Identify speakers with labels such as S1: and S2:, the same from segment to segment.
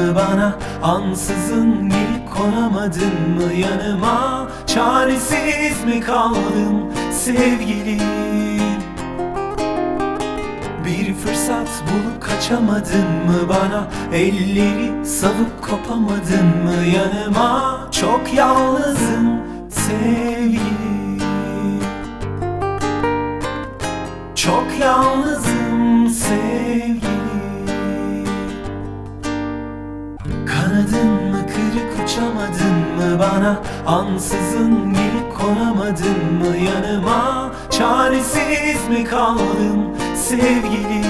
S1: mı? Bana Ansızın gelip konamadın mı? Yanıma Çaresiz mi kaldın sevgilim? Bir fırsat bulup kaçamadın mı? Bana Elleri savup kopamadın mı? Yanıma Çok yalnızım sevgilim. Çok yalnızım sevgilim kırık uçamadın mı bana? Ansızın gelip konamadın mı yanıma? Çaresiz mi kaldın sevgilim?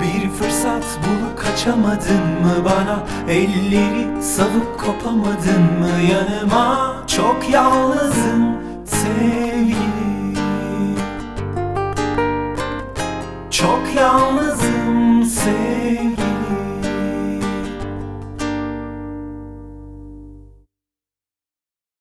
S1: Bir fırsat bulup kaçamadın mı bana? Elleri savup kopamadın mı yanıma? Çok yalnızım sevgilim. Çok yalnızım sevgilim